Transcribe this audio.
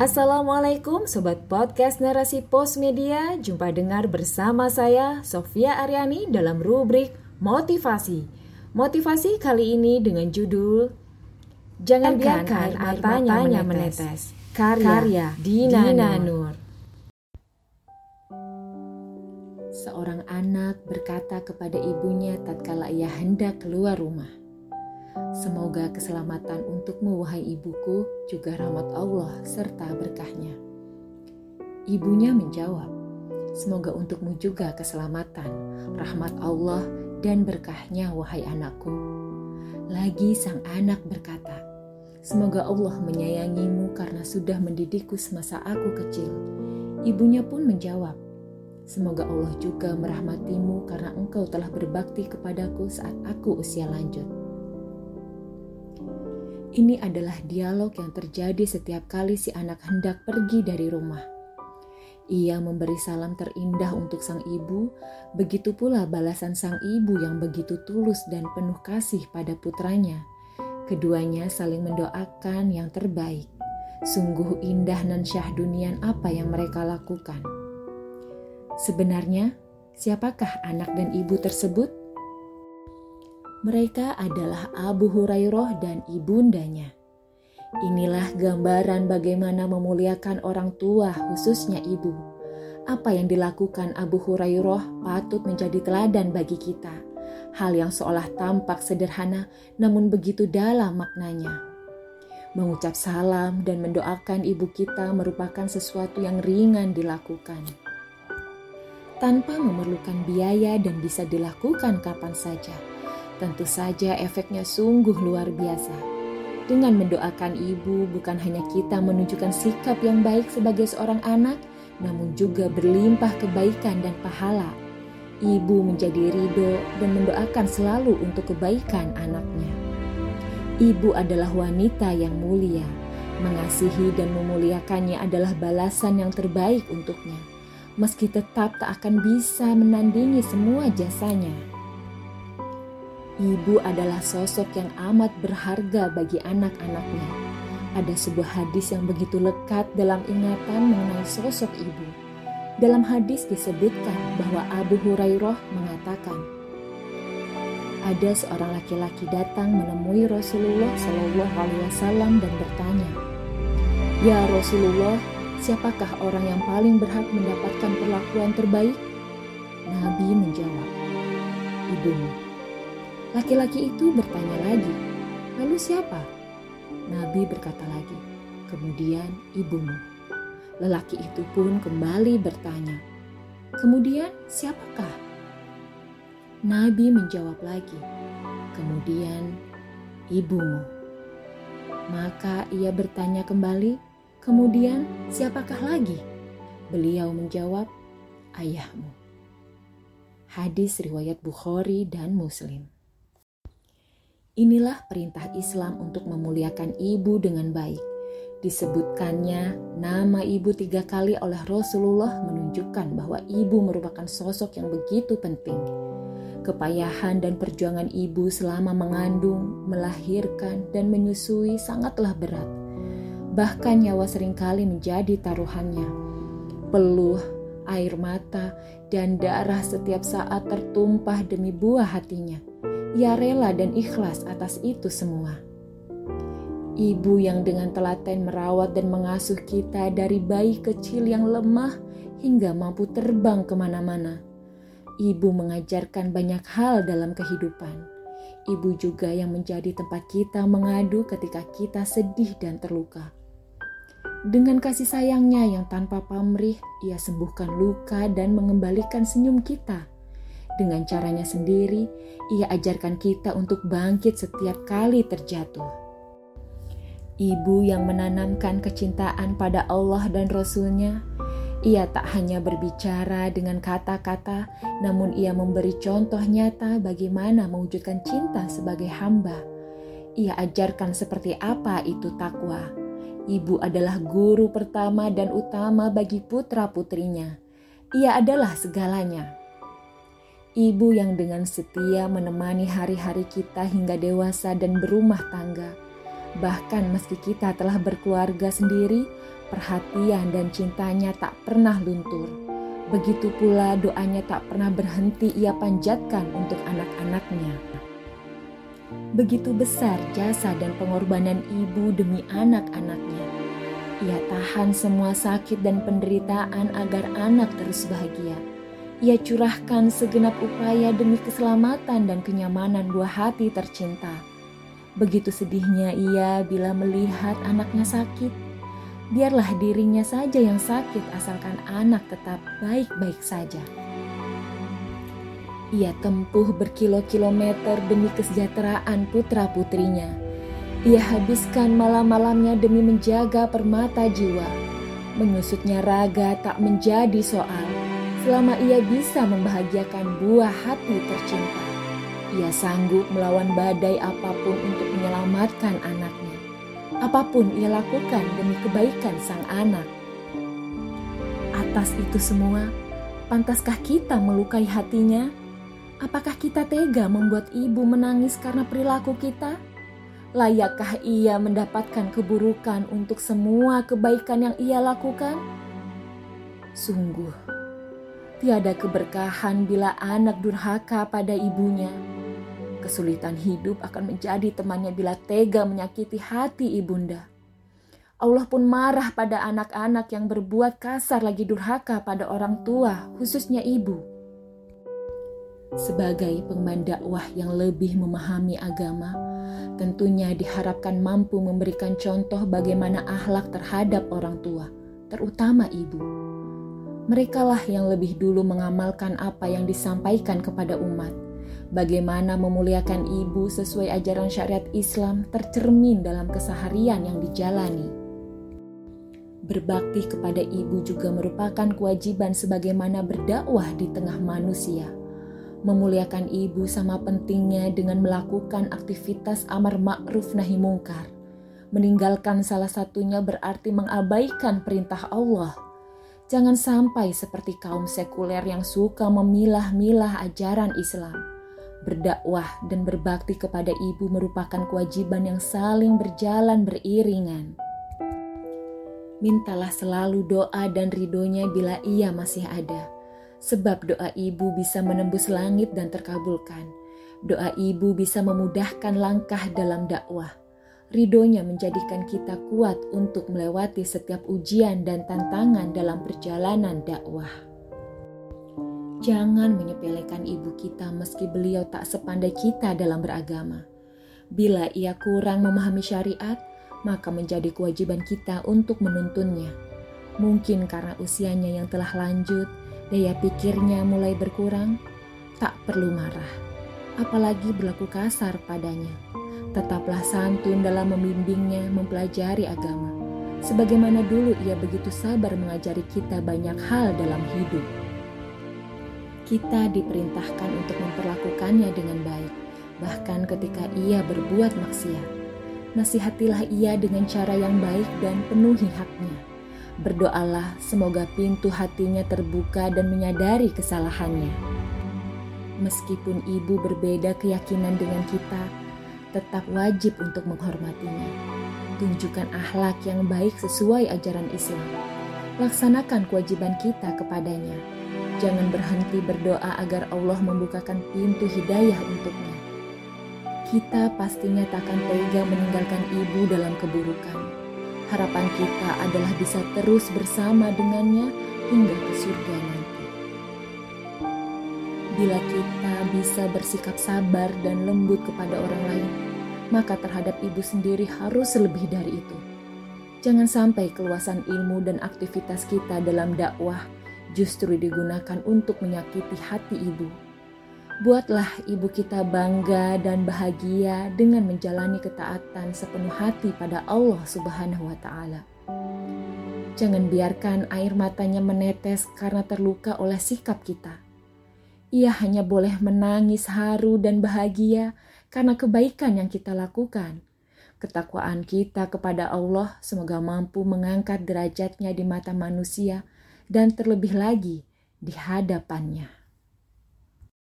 Assalamualaikum Sobat Podcast Narasi Pos Media. Jumpa dengar bersama saya Sofia Aryani dalam rubrik Motivasi. Motivasi kali ini dengan judul Jangan biarkan air matanya menetes. Karya, Karya Dina, Dina Nur. Seorang anak berkata kepada ibunya tatkala ia hendak keluar rumah Semoga keselamatan untukmu wahai ibuku juga rahmat Allah serta berkahnya. Ibunya menjawab, Semoga untukmu juga keselamatan, rahmat Allah dan berkahnya wahai anakku. Lagi sang anak berkata, Semoga Allah menyayangimu karena sudah mendidikku semasa aku kecil. Ibunya pun menjawab, Semoga Allah juga merahmatimu karena engkau telah berbakti kepadaku saat aku usia lanjut. Ini adalah dialog yang terjadi setiap kali si anak hendak pergi dari rumah. Ia memberi salam terindah untuk sang ibu, begitu pula balasan sang ibu yang begitu tulus dan penuh kasih pada putranya. Keduanya saling mendoakan yang terbaik. Sungguh indah dan syahdunia apa yang mereka lakukan. Sebenarnya, siapakah anak dan ibu tersebut? Mereka adalah Abu Hurairah dan ibundanya. Inilah gambaran bagaimana memuliakan orang tua, khususnya ibu. Apa yang dilakukan Abu Hurairah patut menjadi teladan bagi kita. Hal yang seolah tampak sederhana, namun begitu dalam maknanya. Mengucap salam dan mendoakan ibu kita merupakan sesuatu yang ringan dilakukan tanpa memerlukan biaya dan bisa dilakukan kapan saja. Tentu saja efeknya sungguh luar biasa. Dengan mendoakan ibu, bukan hanya kita menunjukkan sikap yang baik sebagai seorang anak, namun juga berlimpah kebaikan dan pahala. Ibu menjadi ridho dan mendoakan selalu untuk kebaikan anaknya. Ibu adalah wanita yang mulia. Mengasihi dan memuliakannya adalah balasan yang terbaik untuknya, meski tetap tak akan bisa menandingi semua jasanya. Ibu adalah sosok yang amat berharga bagi anak-anaknya. Ada sebuah hadis yang begitu lekat dalam ingatan mengenai sosok ibu. Dalam hadis disebutkan bahwa Abu Hurairah mengatakan, ada seorang laki-laki datang menemui Rasulullah Shallallahu Alaihi Wasallam dan bertanya, Ya Rasulullah, siapakah orang yang paling berhak mendapatkan perlakuan terbaik? Nabi menjawab, ibumu. Laki-laki itu bertanya lagi, "Lalu siapa?" Nabi berkata lagi, "Kemudian ibumu." Lelaki itu pun kembali bertanya, "Kemudian siapakah?" Nabi menjawab lagi, "Kemudian ibumu." Maka ia bertanya kembali, "Kemudian siapakah lagi?" Beliau menjawab, "Ayahmu." Hadis riwayat Bukhari dan Muslim. Inilah perintah Islam untuk memuliakan ibu dengan baik. Disebutkannya nama ibu tiga kali oleh Rasulullah menunjukkan bahwa ibu merupakan sosok yang begitu penting. Kepayahan dan perjuangan ibu selama mengandung, melahirkan, dan menyusui sangatlah berat. Bahkan nyawa sering kali menjadi taruhannya. Peluh, air mata, dan darah setiap saat tertumpah demi buah hatinya ia rela dan ikhlas atas itu semua. Ibu yang dengan telaten merawat dan mengasuh kita dari bayi kecil yang lemah hingga mampu terbang ke mana-mana. Ibu mengajarkan banyak hal dalam kehidupan. Ibu juga yang menjadi tempat kita mengadu ketika kita sedih dan terluka. Dengan kasih sayangnya yang tanpa pamrih, ia sembuhkan luka dan mengembalikan senyum kita dengan caranya sendiri, ia ajarkan kita untuk bangkit setiap kali terjatuh. Ibu yang menanamkan kecintaan pada Allah dan Rasul-Nya, ia tak hanya berbicara dengan kata-kata, namun ia memberi contoh nyata bagaimana mewujudkan cinta sebagai hamba. Ia ajarkan seperti apa itu takwa. Ibu adalah guru pertama dan utama bagi putra-putrinya. Ia adalah segalanya. Ibu yang dengan setia menemani hari-hari kita hingga dewasa dan berumah tangga. Bahkan meski kita telah berkeluarga sendiri, perhatian dan cintanya tak pernah luntur. Begitu pula doanya tak pernah berhenti ia panjatkan untuk anak-anaknya. Begitu besar jasa dan pengorbanan ibu demi anak-anaknya. Ia tahan semua sakit dan penderitaan agar anak terus bahagia. Ia curahkan segenap upaya demi keselamatan dan kenyamanan buah hati tercinta. Begitu sedihnya ia bila melihat anaknya sakit. Biarlah dirinya saja yang sakit asalkan anak tetap baik-baik saja. Ia tempuh berkilo-kilometer demi kesejahteraan putra-putrinya. Ia habiskan malam-malamnya demi menjaga permata jiwa. Menyusutnya raga tak menjadi soal selama ia bisa membahagiakan buah hati tercinta. Ia sanggup melawan badai apa pun untuk menyelamatkan anaknya. Apa pun ia lakukan demi kebaikan sang anak. Atas itu semua, pantaskah kita melukai hatinya? Apakah kita tega membuat ibu menangis karena perilaku kita? Layakkah ia mendapatkan keburukan untuk semua kebaikan yang ia lakukan? Sungguh, Tiada keberkahan bila anak durhaka pada ibunya. Kesulitan hidup akan menjadi temannya bila tega menyakiti hati ibunda. Allah pun marah pada anak-anak yang berbuat kasar lagi durhaka pada orang tua, khususnya ibu. Sebagai pengembang dakwah yang lebih memahami agama, tentunya diharapkan mampu memberikan contoh bagaimana akhlak terhadap orang tua, terutama ibu merekalah yang lebih dulu mengamalkan apa yang disampaikan kepada umat. Bagaimana memuliakan ibu sesuai ajaran syariat Islam tercermin dalam keseharian yang dijalani. Berbakti kepada ibu juga merupakan kewajiban sebagaimana berdakwah di tengah manusia. Memuliakan ibu sama pentingnya dengan melakukan aktivitas amar ma'ruf nahi mungkar. Meninggalkan salah satunya berarti mengabaikan perintah Allah – Jangan sampai seperti kaum sekuler yang suka memilah-milah ajaran Islam. Berdakwah dan berbakti kepada ibu merupakan kewajiban yang saling berjalan beriringan. Mintalah selalu doa dan ridhonya bila ia masih ada. Sebab doa ibu bisa menembus langit dan terkabulkan. Doa ibu bisa memudahkan langkah dalam dakwah ridhonya menjadikan kita kuat untuk melewati setiap ujian dan tantangan dalam perjalanan dakwah. Jangan menyepelekan ibu kita meski beliau tak sepandai kita dalam beragama. Bila ia kurang memahami syariat, maka menjadi kewajiban kita untuk menuntunnya. Mungkin karena usianya yang telah lanjut, daya pikirnya mulai berkurang, tak perlu marah, apalagi berlaku kasar padanya Tetaplah santun dalam membimbingnya mempelajari agama. Sebagaimana dulu ia begitu sabar mengajari kita banyak hal dalam hidup. Kita diperintahkan untuk memperlakukannya dengan baik, bahkan ketika ia berbuat maksiat. Nasihatilah ia dengan cara yang baik dan penuhi haknya. Berdoalah semoga pintu hatinya terbuka dan menyadari kesalahannya. Meskipun ibu berbeda keyakinan dengan kita, tetap wajib untuk menghormatinya. Tunjukkan akhlak yang baik sesuai ajaran Islam. Laksanakan kewajiban kita kepadanya. Jangan berhenti berdoa agar Allah membukakan pintu hidayah untuknya. Kita pastinya takkan tega meninggalkan ibu dalam keburukan. Harapan kita adalah bisa terus bersama dengannya hingga ke surga nanti. Bila kita bisa bersikap sabar dan lembut kepada orang lain, maka terhadap ibu sendiri harus lebih dari itu. Jangan sampai keluasan ilmu dan aktivitas kita dalam dakwah justru digunakan untuk menyakiti hati ibu. Buatlah ibu kita bangga dan bahagia dengan menjalani ketaatan sepenuh hati pada Allah Subhanahu wa Ta'ala. Jangan biarkan air matanya menetes karena terluka oleh sikap kita ia hanya boleh menangis haru dan bahagia karena kebaikan yang kita lakukan. Ketakwaan kita kepada Allah semoga mampu mengangkat derajatnya di mata manusia dan terlebih lagi di hadapannya.